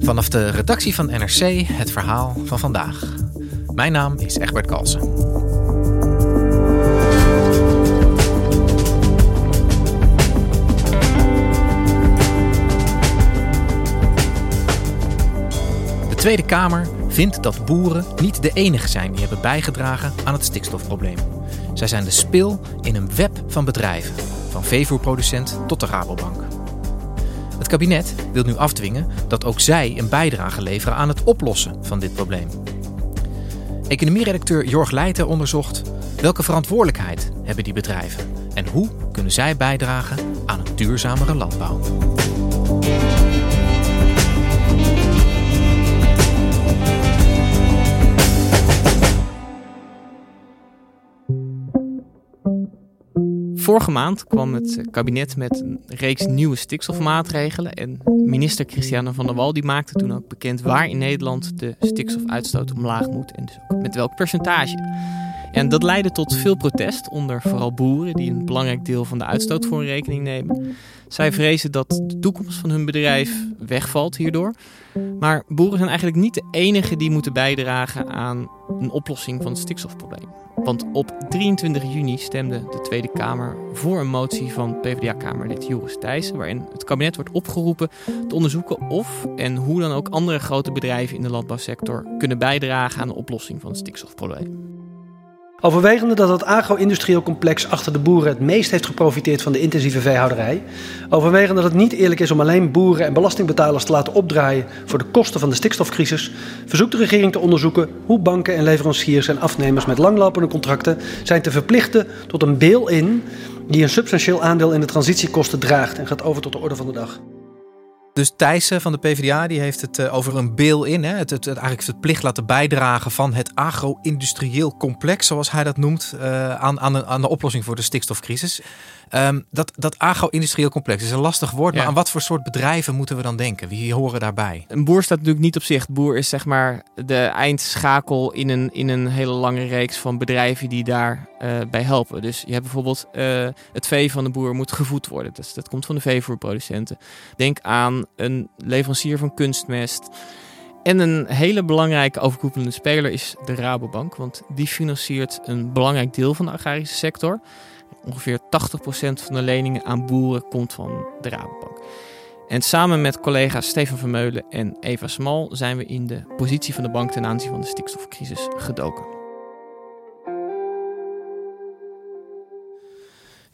Vanaf de redactie van NRC het verhaal van vandaag. Mijn naam is Egbert Kalsen. De Tweede Kamer vindt dat boeren niet de enige zijn die hebben bijgedragen aan het stikstofprobleem. Zij zijn de spil in een web van bedrijven, van veevoerproducent tot de Rabobank. Het kabinet wil nu afdwingen dat ook zij een bijdrage leveren aan het oplossen van dit probleem. Economieredacteur Jorg Leijten onderzocht welke verantwoordelijkheid hebben die bedrijven en hoe kunnen zij bijdragen aan een duurzamere landbouw. Vorige maand kwam het kabinet met een reeks nieuwe stikstofmaatregelen. En minister Christiane van der Wal die maakte toen ook bekend waar in Nederland de stikstofuitstoot omlaag moet. En dus ook met welk percentage. En dat leidde tot veel protest onder vooral boeren die een belangrijk deel van de uitstoot voor hun rekening nemen. Zij vrezen dat de toekomst van hun bedrijf wegvalt hierdoor. Maar boeren zijn eigenlijk niet de enige die moeten bijdragen aan een oplossing van het stikstofprobleem. Want op 23 juni stemde de Tweede Kamer voor een motie van PvdA-kamerlid Joris Thijssen... waarin het kabinet wordt opgeroepen te onderzoeken of en hoe dan ook andere grote bedrijven in de landbouwsector kunnen bijdragen aan de oplossing van het stikstofprobleem. Overwegende dat het agro-industrieel complex achter de boeren het meest heeft geprofiteerd van de intensieve veehouderij. Overwegende dat het niet eerlijk is om alleen boeren en belastingbetalers te laten opdraaien voor de kosten van de stikstofcrisis. Verzoekt de regering te onderzoeken hoe banken en leveranciers en afnemers met langlopende contracten zijn te verplichten tot een bail-in die een substantieel aandeel in de transitiekosten draagt en gaat over tot de orde van de dag. Dus Thijssen van de PvdA die heeft het uh, over een bail-in. Het, het, het, eigenlijk het plicht laten bijdragen van het agro-industrieel complex, zoals hij dat noemt, uh, aan, aan, aan, de oplossing voor de stikstofcrisis. Um, dat, dat agro-industrieel complex is een lastig woord, ja. maar aan wat voor soort bedrijven moeten we dan denken? Wie horen daarbij? Een boer staat natuurlijk niet op zich. Boer is zeg maar de eindschakel in een, in een hele lange reeks van bedrijven die daarbij uh, bij helpen. Dus je hebt bijvoorbeeld uh, het vee van de boer moet gevoed worden. Dus dat komt van de veevoerproducenten. Denk aan een leverancier van kunstmest. En een hele belangrijke overkoepelende speler is de Rabobank, want die financiert een belangrijk deel van de agrarische sector. Ongeveer 80% van de leningen aan boeren komt van de Rabobank. En samen met collega's Stefan Vermeulen en Eva Smal zijn we in de positie van de bank ten aanzien van de stikstofcrisis gedoken.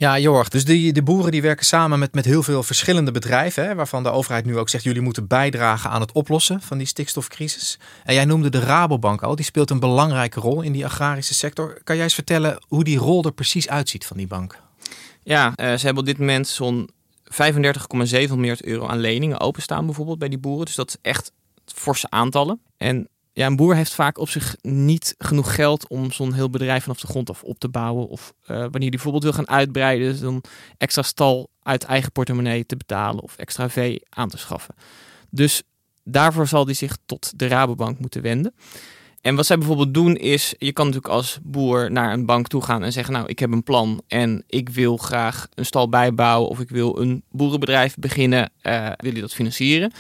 Ja, Jorg, dus die, de boeren die werken samen met, met heel veel verschillende bedrijven, hè, waarvan de overheid nu ook zegt, jullie moeten bijdragen aan het oplossen van die stikstofcrisis. En jij noemde de Rabobank al, die speelt een belangrijke rol in die agrarische sector. Kan jij eens vertellen hoe die rol er precies uitziet van die bank? Ja, uh, ze hebben op dit moment zo'n 35,7 miljard euro aan leningen openstaan bijvoorbeeld bij die boeren. Dus dat is echt forse aantallen. En ja, een boer heeft vaak op zich niet genoeg geld om zo'n heel bedrijf vanaf de grond af op te bouwen. Of uh, wanneer die bijvoorbeeld wil gaan uitbreiden, dus dan extra stal uit eigen portemonnee te betalen of extra vee aan te schaffen. Dus daarvoor zal hij zich tot de Rabobank moeten wenden. En wat zij bijvoorbeeld doen is, je kan natuurlijk als boer naar een bank toe gaan en zeggen, nou, ik heb een plan en ik wil graag een stal bijbouwen of ik wil een boerenbedrijf beginnen, uh, wil je dat financieren?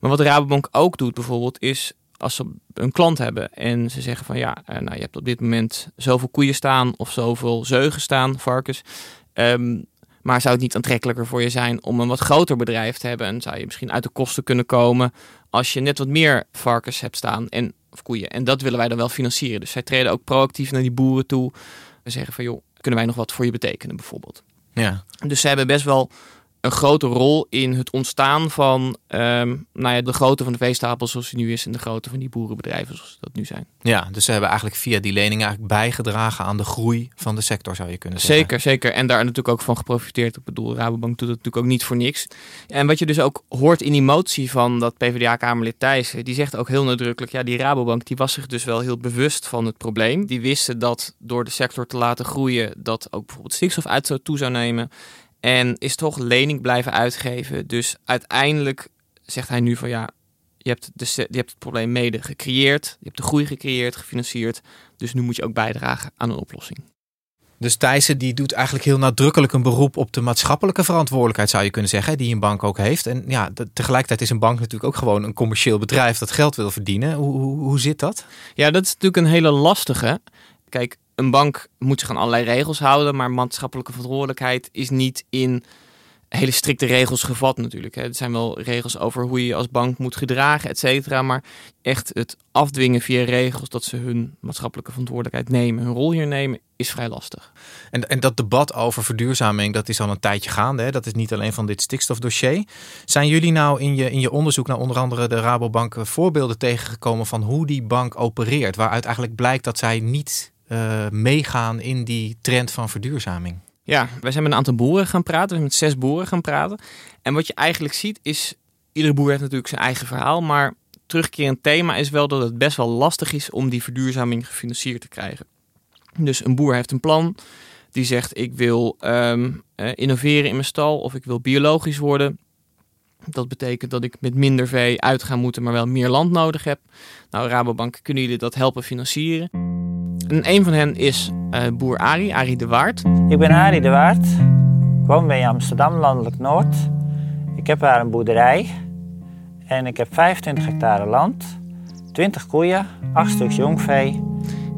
Maar wat de Rabobank ook doet bijvoorbeeld is als ze een klant hebben en ze zeggen van ja, uh, nou je hebt op dit moment zoveel koeien staan of zoveel zeugen staan, varkens. Um, maar zou het niet aantrekkelijker voor je zijn om een wat groter bedrijf te hebben? En zou je misschien uit de kosten kunnen komen als je net wat meer varkens hebt staan en of koeien. En dat willen wij dan wel financieren. Dus zij treden ook proactief naar die boeren toe. We zeggen van joh, kunnen wij nog wat voor je betekenen bijvoorbeeld. Ja. Dus ze hebben best wel een grote rol in het ontstaan van ehm, nou ja, de grootte van de veestapel zoals die nu is en de grootte van die boerenbedrijven zoals dat nu zijn. Ja, dus ze hebben eigenlijk via die leningen eigenlijk bijgedragen aan de groei van de sector, zou je kunnen zeggen. Zeker, zeker. En daar natuurlijk ook van geprofiteerd. Ik bedoel, Rabobank doet het natuurlijk ook niet voor niks. En wat je dus ook hoort in die motie van dat PvdA-kamerlid Thijs, die zegt ook heel nadrukkelijk, ja, die Rabobank die was zich dus wel heel bewust van het probleem. Die wisten dat door de sector te laten groeien, dat ook bijvoorbeeld stikstof uit toe zou nemen. En is toch lening blijven uitgeven. Dus uiteindelijk zegt hij nu van ja, je hebt, de, je hebt het probleem mede gecreëerd. Je hebt de groei gecreëerd, gefinancierd. Dus nu moet je ook bijdragen aan een oplossing. Dus Thijssen die doet eigenlijk heel nadrukkelijk een beroep op de maatschappelijke verantwoordelijkheid, zou je kunnen zeggen, die een bank ook heeft. En ja, tegelijkertijd is een bank natuurlijk ook gewoon een commercieel bedrijf dat geld wil verdienen. Hoe, hoe, hoe zit dat? Ja, dat is natuurlijk een hele lastige. Kijk, een bank moet zich aan allerlei regels houden, maar maatschappelijke verantwoordelijkheid is niet in hele strikte regels gevat natuurlijk. Hè. Er zijn wel regels over hoe je als bank moet gedragen, et cetera. Maar echt het afdwingen via regels dat ze hun maatschappelijke verantwoordelijkheid nemen, hun rol hier nemen, is vrij lastig. En, en dat debat over verduurzaming, dat is al een tijdje gaande. Hè? Dat is niet alleen van dit stikstofdossier. Zijn jullie nou in je, in je onderzoek naar onder andere de Rabobank voorbeelden tegengekomen van hoe die bank opereert? Waaruit eigenlijk blijkt dat zij niet uh, meegaan in die trend van verduurzaming? Ja, wij zijn met een aantal boeren gaan praten. We zijn met zes boeren gaan praten. En wat je eigenlijk ziet is, iedere boer heeft natuurlijk zijn eigen verhaal. Maar terugkerend thema is wel dat het best wel lastig is om die verduurzaming gefinancierd te krijgen. Dus een boer heeft een plan. Die zegt, ik wil um, innoveren in mijn stal of ik wil biologisch worden. Dat betekent dat ik met minder vee uit ga moeten, maar wel meer land nodig heb. Nou, Rabobank, kunnen jullie dat helpen financieren? En een van hen is uh, boer Arie, Arie de Waard. Ik ben Arie de Waard. Ik woon bij Amsterdam, landelijk Noord. Ik heb daar een boerderij. En ik heb 25 hectare land, 20 koeien, 8 stuks jongvee.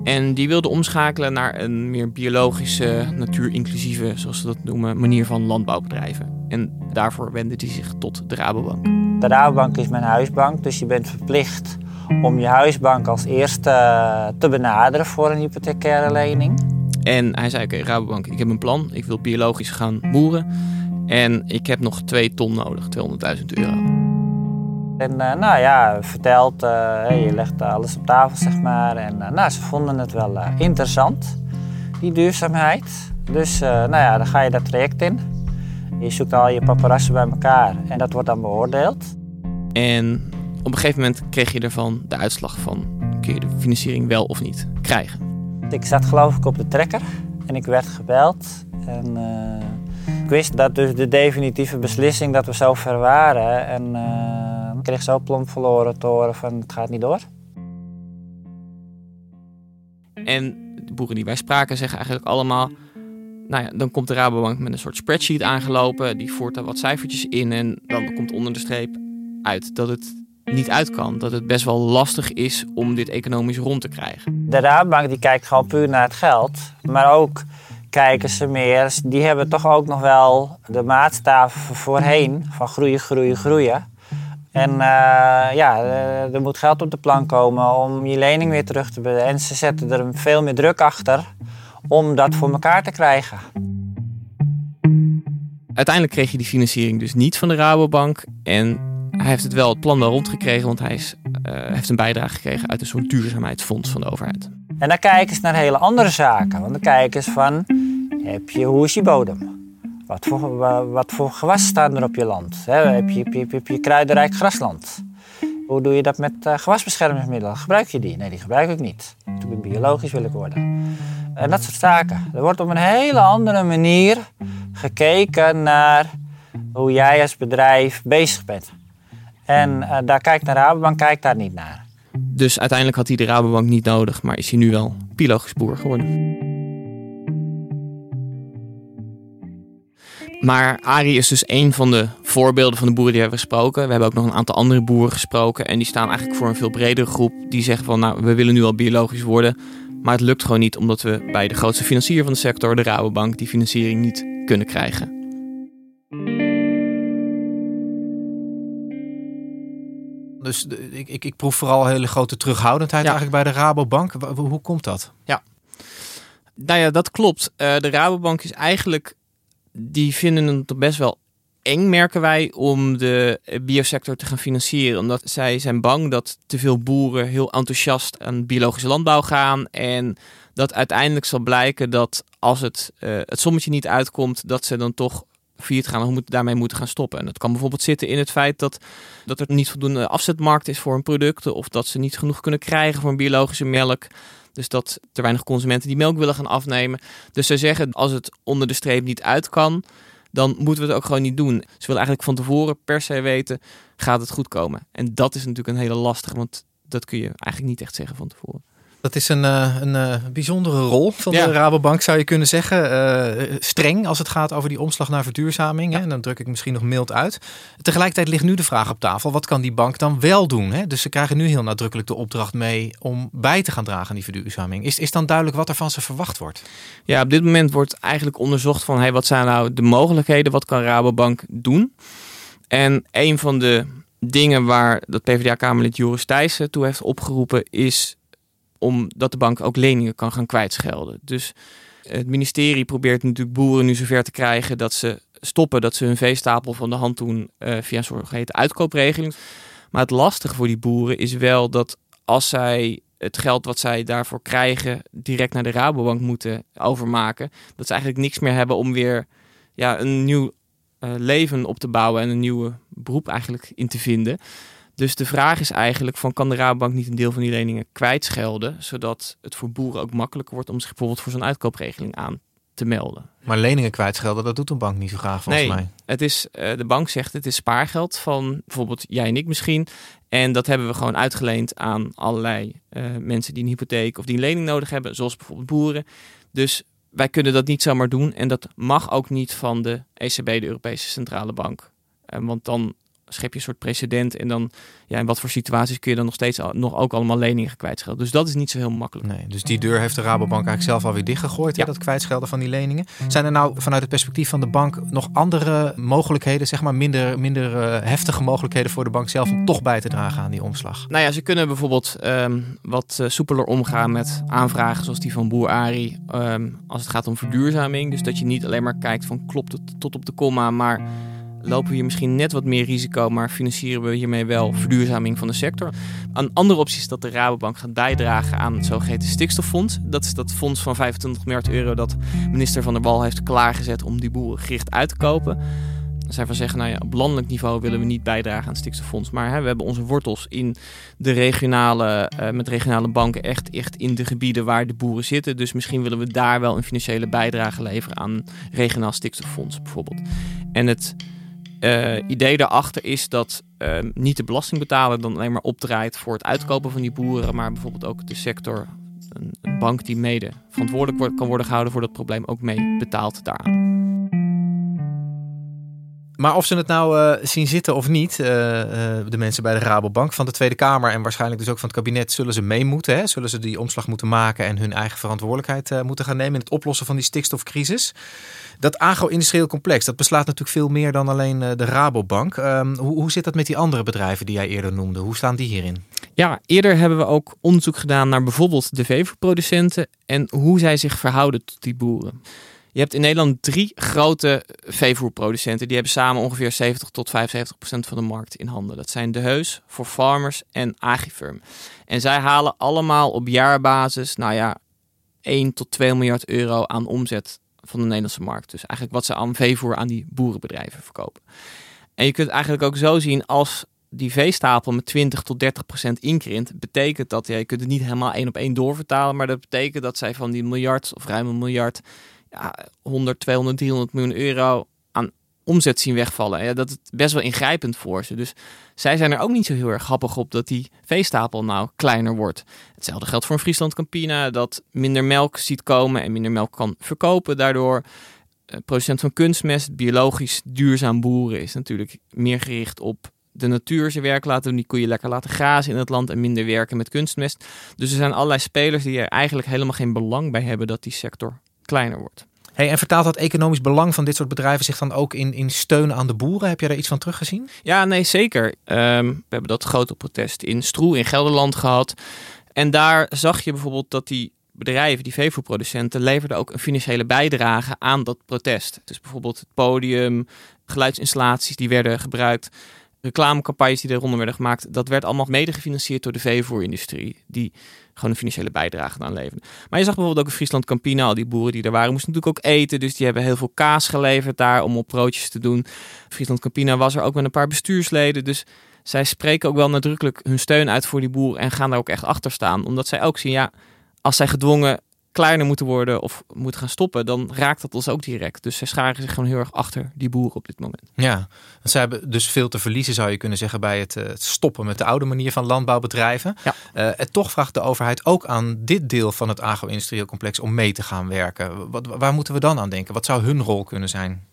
En die wilde omschakelen naar een meer biologische, natuurinclusieve, zoals ze dat noemen, manier van landbouwbedrijven. En daarvoor wendde hij zich tot de Rabobank. De Rabobank is mijn huisbank, dus je bent verplicht om je huisbank als eerste eh, te benaderen voor een hypothecaire lening. En hij zei, oké Rabobank, ik heb een plan. Ik wil biologisch gaan boeren. En ik heb nog twee ton nodig, 200.000 euro. En uh, nou ja, vertelt, uh, je legt alles op tafel zeg maar. En uh, nou, ze vonden het wel interessant, die duurzaamheid. Dus nou ja, dan ga je dat traject in. Je zoekt al je paparazzen bij elkaar en dat wordt dan beoordeeld. En op een gegeven moment kreeg je ervan de uitslag van kun je de financiering wel of niet krijgen. Ik zat geloof ik op de trekker en ik werd gebeld. En uh, ik wist dat dus de definitieve beslissing dat we zo ver waren. En uh, ik kreeg zo plomp verloren te horen van het gaat niet door. En de boeren die wij spraken zeggen eigenlijk allemaal... Nou ja, dan komt de Rabobank met een soort spreadsheet aangelopen. Die voert daar wat cijfertjes in en dan komt onder de streep uit dat het niet uit kan. Dat het best wel lastig is om dit economisch rond te krijgen. De Raadbank die kijkt gewoon puur naar het geld. Maar ook kijken ze meer. Die hebben toch ook nog wel de maatstaven voorheen. Van groeien, groeien, groeien. En uh, ja, er moet geld op de plank komen om je lening weer terug te betalen. En ze zetten er veel meer druk achter om dat voor elkaar te krijgen. Uiteindelijk kreeg je die financiering dus niet van de Rabobank. En hij heeft het wel het plan wel rondgekregen, want hij is, uh, heeft een bijdrage gekregen uit een soort duurzaamheidsfonds van de overheid. En dan kijken ze naar hele andere zaken. Want dan kijken ze van, heb je, hoe is je bodem? Wat voor, wat voor gewassen staan er op je land? heb, je, heb, je, heb je kruidenrijk grasland? Hoe doe je dat met uh, gewasbeschermingsmiddelen? Gebruik je die? Nee, die gebruik ik niet. Ik ben biologisch wil ik worden. En dat soort zaken. Er wordt op een hele andere manier gekeken naar hoe jij als bedrijf bezig bent. En uh, daar kijkt de Rabobank kijkt daar niet naar. Dus uiteindelijk had hij de Rabobank niet nodig, maar is hij nu wel biologisch boer geworden. Maar Arie is dus een van de voorbeelden van de boeren die we hebben gesproken. We hebben ook nog een aantal andere boeren gesproken. En die staan eigenlijk voor een veel bredere groep. Die zeggen van, nou, we willen nu al biologisch worden. Maar het lukt gewoon niet, omdat we bij de grootste financier van de sector, de Rabobank, die financiering niet kunnen krijgen. Dus ik, ik, ik proef vooral hele grote terughoudendheid eigenlijk bij de Rabobank. Hoe komt dat? Ja, nou ja, dat klopt. Uh, de Rabobank is eigenlijk, die vinden het best wel eng, merken wij, om de biosector te gaan financieren. Omdat zij zijn bang dat te veel boeren heel enthousiast aan biologische landbouw gaan. En dat uiteindelijk zal blijken dat als het, uh, het sommetje niet uitkomt, dat ze dan toch failliet gaan en daarmee moeten gaan stoppen. En dat kan bijvoorbeeld zitten in het feit dat, dat er niet voldoende afzetmarkt is voor hun producten. Of dat ze niet genoeg kunnen krijgen voor een biologische melk. Dus dat er weinig consumenten die melk willen gaan afnemen. Dus ze zeggen als het onder de streep niet uit kan, dan moeten we het ook gewoon niet doen. Ze willen eigenlijk van tevoren per se weten, gaat het goed komen? En dat is natuurlijk een hele lastige, want dat kun je eigenlijk niet echt zeggen van tevoren. Dat is een, eh, een, eh, bijzondere rol van de Rabobank, zou je kunnen zeggen. Uh, streng als het gaat over die omslag naar verduurzaming. Hè? En dan druk ik misschien nog mild uit. Tegelijkertijd ligt nu de vraag op tafel: wat kan die bank dan wel doen? Hè? Dus ze krijgen nu heel nadrukkelijk de opdracht mee om bij te gaan dragen aan die verduurzaming. Is, is dan duidelijk wat er van ze verwacht wordt? Ja, op dit moment wordt eigenlijk onderzocht van hey, wat zijn nou de mogelijkheden? Wat kan Rabobank doen? En een van de dingen waar dat PvdA-Kamerlid Joris Thijssen toe heeft opgeroepen is omdat de bank ook leningen kan gaan kwijtschelden. Dus het ministerie probeert natuurlijk boeren nu zover te krijgen dat ze stoppen, dat ze hun veestapel van de hand doen uh, via een zogeheten uitkoopregeling. Maar het lastige voor die boeren is wel dat als zij het geld wat zij daarvoor krijgen direct naar de Rabobank moeten overmaken, dat ze eigenlijk niks meer hebben om weer ja, een nieuw uh, leven op te bouwen en een nieuwe beroep eigenlijk in te vinden. Dus de vraag is eigenlijk van kan de Rabobank niet een deel van die leningen kwijtschelden, zodat het voor boeren ook makkelijker wordt om zich bijvoorbeeld voor zo'n uitkoopregeling aan te melden. Maar leningen kwijtschelden, dat doet een bank niet zo graag volgens nee, mij. Het is, uh, de bank zegt het is spaargeld van bijvoorbeeld jij en ik misschien. En dat hebben we gewoon uitgeleend aan allerlei uh, mensen die een hypotheek of die een lening nodig hebben, zoals bijvoorbeeld boeren. Dus wij kunnen dat niet zomaar doen en dat mag ook niet van de ECB, de Europese Centrale Bank. Uh, want dan schep je een soort precedent. En dan, ja, in wat voor situaties kun je dan nog steeds nog ook allemaal leningen kwijtschelden. Dus dat is niet zo heel makkelijk. Nee, dus die deur heeft de Rabobank eigenlijk zelf alweer dichtgegooid, ja. dat kwijtschelden van die leningen. Zijn er nou vanuit het perspectief van de bank nog andere mogelijkheden, zeg maar minder, minder uh, heftige mogelijkheden voor de bank zelf om toch bij te dragen aan die omslag? Nou ja, ze kunnen bijvoorbeeld um, wat uh, soepeler omgaan met aanvragen zoals die van Boer Ari um, als het gaat om verduurzaming. Dus dat je niet alleen maar kijkt van klopt het tot op de komma, maar lopen we hier misschien net wat meer risico, maar financieren we hiermee wel verduurzaming van de sector. Een andere optie is dat de Rabobank gaat bijdragen aan het zogeheten stikstoffonds. Dat is dat fonds van 25 miljard euro dat minister Van der Wal heeft klaargezet om die boeren gericht uit te kopen. Zij van zeggen, nou ja, op landelijk niveau willen we niet bijdragen aan het stikstoffonds. Maar hè, we hebben onze wortels in de regionale, uh, met regionale banken echt, echt in de gebieden waar de boeren zitten. Dus misschien willen we daar wel een financiële bijdrage leveren aan regionaal stikstoffonds bijvoorbeeld. En het uh, idee daarachter is dat uh, niet de belastingbetaler dan alleen maar opdraait voor het uitkopen van die boeren, maar bijvoorbeeld ook de sector, een, bank die mede verantwoordelijk wordt, kan worden gehouden voor dat probleem, ook mee betaalt daaraan. Maar of ze het nou uh, zien zitten of niet, uh, de mensen bij de Rabobank van de Tweede Kamer en waarschijnlijk dus ook van het kabinet, zullen ze mee moeten. Hè? Zullen ze die omslag moeten maken en hun eigen verantwoordelijkheid moeten gaan nemen in het oplossen van die stikstofcrisis. Dat agro-industrieel complex, dat beslaat natuurlijk veel meer dan alleen de Rabobank. Um, hoe, hoe zit dat met die andere bedrijven die jij eerder noemde? Hoe staan die hierin? Ja, eerder hebben we ook onderzoek gedaan naar bijvoorbeeld de veevoerproducenten en hoe zij zich verhouden tot die boeren. Je hebt in Nederland drie grote veevoerproducenten. Die hebben samen ongeveer 70 tot 75 procent van de markt in handen. Dat zijn De Heus, For Farmers en Agifirm. En zij halen allemaal op jaarbasis, nou ja, 1 tot 2 miljard euro aan omzet van de Nederlandse markt. Dus eigenlijk wat ze aan veevoer aan die boerenbedrijven verkopen. En je kunt eigenlijk ook zo zien als die veestapel met 20 tot 30 procent inkrimpt, betekent dat, ja, je kunt het niet helemaal één op één doorvertalen, maar dat betekent dat zij van die miljard of ruim een miljard ja, 100, 200, 300 miljoen euro omzet zien wegvallen. Ja, dat is best wel ingrijpend voor ze. Dus zij zijn er ook niet zo heel erg grappig op dat die veestapel nou kleiner wordt. Hetzelfde geldt voor een Friesland Campina, dat minder melk ziet komen en minder melk kan verkopen. Daardoor uh, producent van kunstmest, biologisch duurzaam boeren, is natuurlijk meer gericht op de natuur zijn werk laten doen. Die koeien lekker laten grazen in het land en minder werken met kunstmest. Dus er zijn allerlei spelers die er eigenlijk helemaal geen belang bij hebben dat die sector kleiner wordt. Hey, en vertaalt dat economisch belang van dit soort bedrijven zich dan ook in, in steun aan de boeren? Heb je daar iets van teruggezien? Ja, nee, zeker. Um, we hebben dat grote protest in Stroe in Gelderland gehad. En daar zag je bijvoorbeeld dat die bedrijven, die veevoerproducenten, leverden ook een financiële bijdrage aan dat protest. Dus bijvoorbeeld het podium, geluidsinstallaties die werden gebruikt, reclamecampagnes die er werden gemaakt. Dat werd allemaal mede gefinancierd door de veevoerindustrie, die gewoon een financiële bijdrage aan leverde. Maar je zag bijvoorbeeld ook in Friesland Campina, al die boeren die er waren, moesten natuurlijk ook eten. Dus die hebben heel veel kaas geleverd daar om op broodjes te doen. Friesland Campina was er ook met een paar bestuursleden. Dus zij spreken ook wel nadrukkelijk hun steun uit voor die boeren en gaan daar ook echt achter staan. Omdat zij ook zien, ja, als zij gedwongen kleiner moeten worden of moeten gaan stoppen, dan raakt dat ons ook direct. Dus zij scharen zich gewoon heel erg achter die boeren op dit moment. Ja, ze hebben dus veel te verliezen, zou je kunnen zeggen, bij het eh, stoppen met de oude manier van landbouwbedrijven. Ja. Uh, en toch vraagt de overheid ook aan dit deel van het agro-industrieel complex om mee te gaan werken. Wat, waar moeten we dan aan denken? Wat zou hun rol kunnen zijn?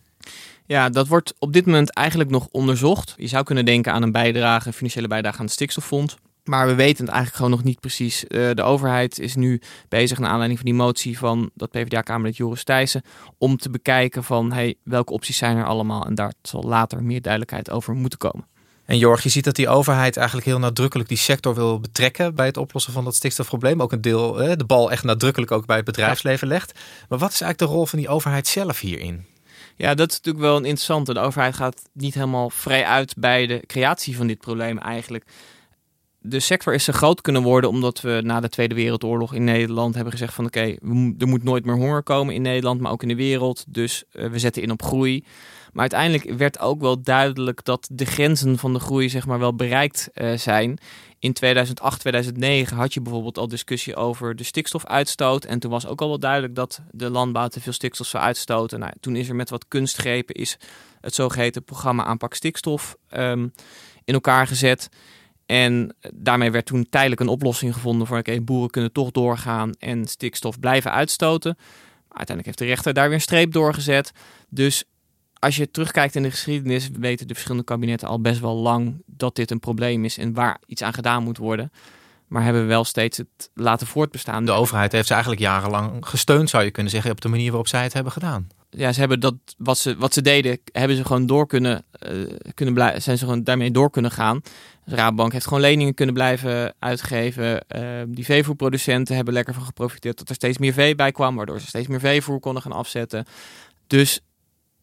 Ja, dat wordt op dit moment eigenlijk nog onderzocht. Je zou kunnen denken aan een bijdrage, een financiële bijdrage aan het stikstoffonds. Maar we weten het eigenlijk gewoon nog niet precies. Uh, de overheid is nu bezig, naar aanleiding van die motie van dat PvdA-kamerlid Joris Thijssen, om te bekijken van hey, welke opties zijn er allemaal. En daar zal later meer duidelijkheid over moeten komen. En Jorg, je ziet dat die overheid eigenlijk heel nadrukkelijk die sector wil betrekken bij het oplossen van dat stikstofprobleem. Ook een deel, de bal echt nadrukkelijk ook bij het bedrijfsleven legt. Maar wat is eigenlijk de rol van die overheid zelf hierin? Ja, dat is natuurlijk wel een interessante. De overheid gaat niet helemaal vrij uit bij de creatie van dit probleem eigenlijk de sector is zo groot kunnen worden omdat we na de Tweede Wereldoorlog in Nederland hebben gezegd van oké, er moet nooit meer honger komen in Nederland, maar ook in de wereld. Dus uh, we zetten in op groei. Maar uiteindelijk werd ook wel duidelijk dat de grenzen van de groei zeg maar wel bereikt uh, zijn. In 2008, 2009 had je bijvoorbeeld al discussie over de stikstofuitstoot. En toen was ook al wel duidelijk dat de landbouw te veel stikstof zou uitstoten. Nou, toen is er met wat kunstgrepen is het zogeheten programma aanpak stikstof um, in elkaar gezet. En daarmee werd toen tijdelijk een oplossing gevonden voor oké, boeren kunnen toch doorgaan en stikstof blijven uitstoten. Maar uiteindelijk heeft de rechter daar weer een streep doorgezet. Dus als je terugkijkt in de geschiedenis, weten de verschillende kabinetten al best wel lang dat dit een probleem is en waar iets aan gedaan moet worden. Maar hebben we wel steeds het laten voortbestaan. De overheid heeft ze eigenlijk jarenlang gesteund, zou je kunnen zeggen, op de manier waarop zij het hebben gedaan. Ja, ze hebben dat wat ze, wat ze deden, hebben ze gewoon door kunnen, uh, kunnen blijven, zijn ze gewoon daarmee door kunnen gaan. De Rabobank heeft gewoon leningen kunnen blijven uitgeven. Uh, die veevoerproducenten hebben lekker van geprofiteerd dat er steeds meer vee bij kwam, waardoor ze steeds meer veevoer konden gaan afzetten. Dus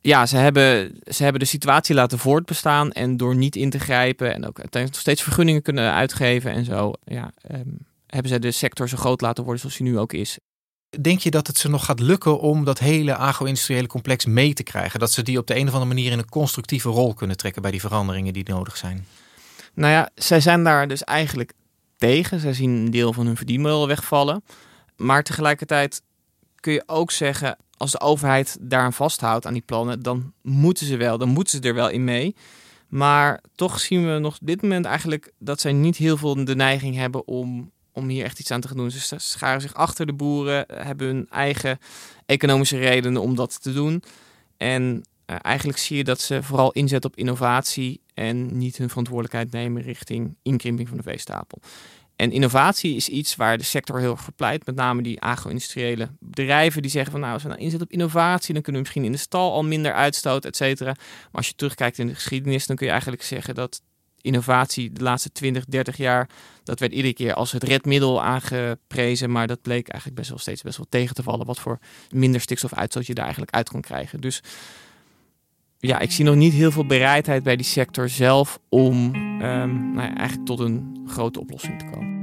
ja, ze hebben, ze hebben de situatie laten voortbestaan en door niet in te grijpen en ook uiteindelijk nog steeds vergunningen kunnen uitgeven en zo, ja, um, hebben ze de sector zo groot laten worden zoals hij nu ook is. Denk je dat het ze nog gaat lukken om dat hele agro-industriële complex mee te krijgen? Dat ze die op de een of andere manier in een constructieve rol kunnen trekken bij die veranderingen die nodig zijn? Nou ja, zij zijn daar dus eigenlijk tegen. Zij zien een deel van hun verdienmodel wegvallen. Maar tegelijkertijd kun je ook zeggen, als de overheid daaraan vasthoudt aan die plannen, dan moeten ze wel, dan moeten ze er wel in mee. Maar toch zien we nog op dit moment eigenlijk dat zij niet heel veel de neiging hebben om, om hier echt iets aan te gaan doen. Ze scharen zich achter de boeren, hebben hun eigen economische redenen om dat te doen. En uh, eigenlijk zie je dat ze vooral inzetten op innovatie en niet hun verantwoordelijkheid nemen richting inkrimping van de veestapel. En innovatie is iets waar de sector heel erg verpleit. Met name die agro-industriële bedrijven die zeggen van nou, als we nou inzetten op innovatie, dan kunnen we misschien in de stal al minder uitstoten, et cetera. Maar als je terugkijkt in de geschiedenis, dan kun je eigenlijk zeggen dat innovatie de laatste 20, 30 jaar, dat werd iedere keer als het redmiddel aangeprezen. Maar dat bleek eigenlijk best wel steeds best wel tegen te vallen. Wat voor minder stikstofuitstoot je daar eigenlijk uit kon krijgen. Dus ja, ik zie nog niet heel veel bereidheid bij die sector zelf om um, nou ja, eigenlijk tot een grote oplossing te komen.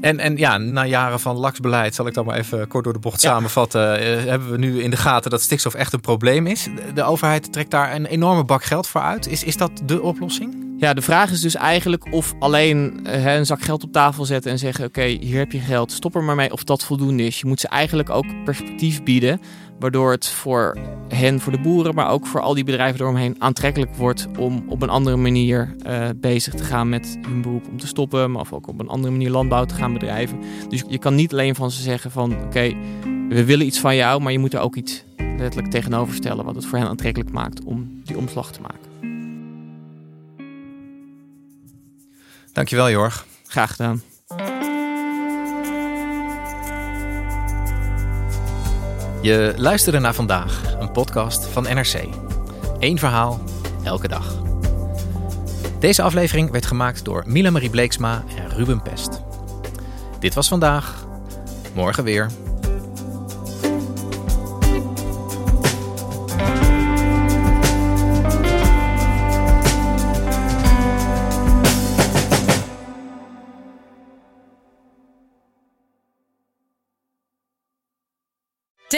En, en ja, na jaren van laksbeleid, zal ik dat maar even kort door de bocht ja. samenvatten, uh, hebben we nu in de gaten dat stikstof echt een probleem is. De overheid trekt daar een enorme bak geld voor uit. Is, is dat de oplossing? Ja, de vraag is dus eigenlijk of alleen uh, een zak geld op tafel zetten en zeggen: Oké, okay, hier heb je geld, stop er maar mee, of dat voldoende is. Je moet ze eigenlijk ook perspectief bieden, waardoor het voor hen, voor de boeren, maar ook voor al die bedrijven eromheen aantrekkelijk wordt om op een andere manier uh, bezig te gaan met hun beroep om te stoppen, maar of ook op een andere manier landbouw te gaan bedrijven. Dus je kan niet alleen van ze zeggen: van oké, okay, we willen iets van jou, maar je moet er ook iets letterlijk tegenover stellen wat het voor hen aantrekkelijk maakt om die omslag te maken. Dankjewel, Jorg. Graag gedaan. Je luisterde naar vandaag, een podcast van NRC. Eén verhaal, elke dag. Deze aflevering werd gemaakt door Mila Marie Bleeksma en Ruben Pest. Dit was vandaag, morgen weer.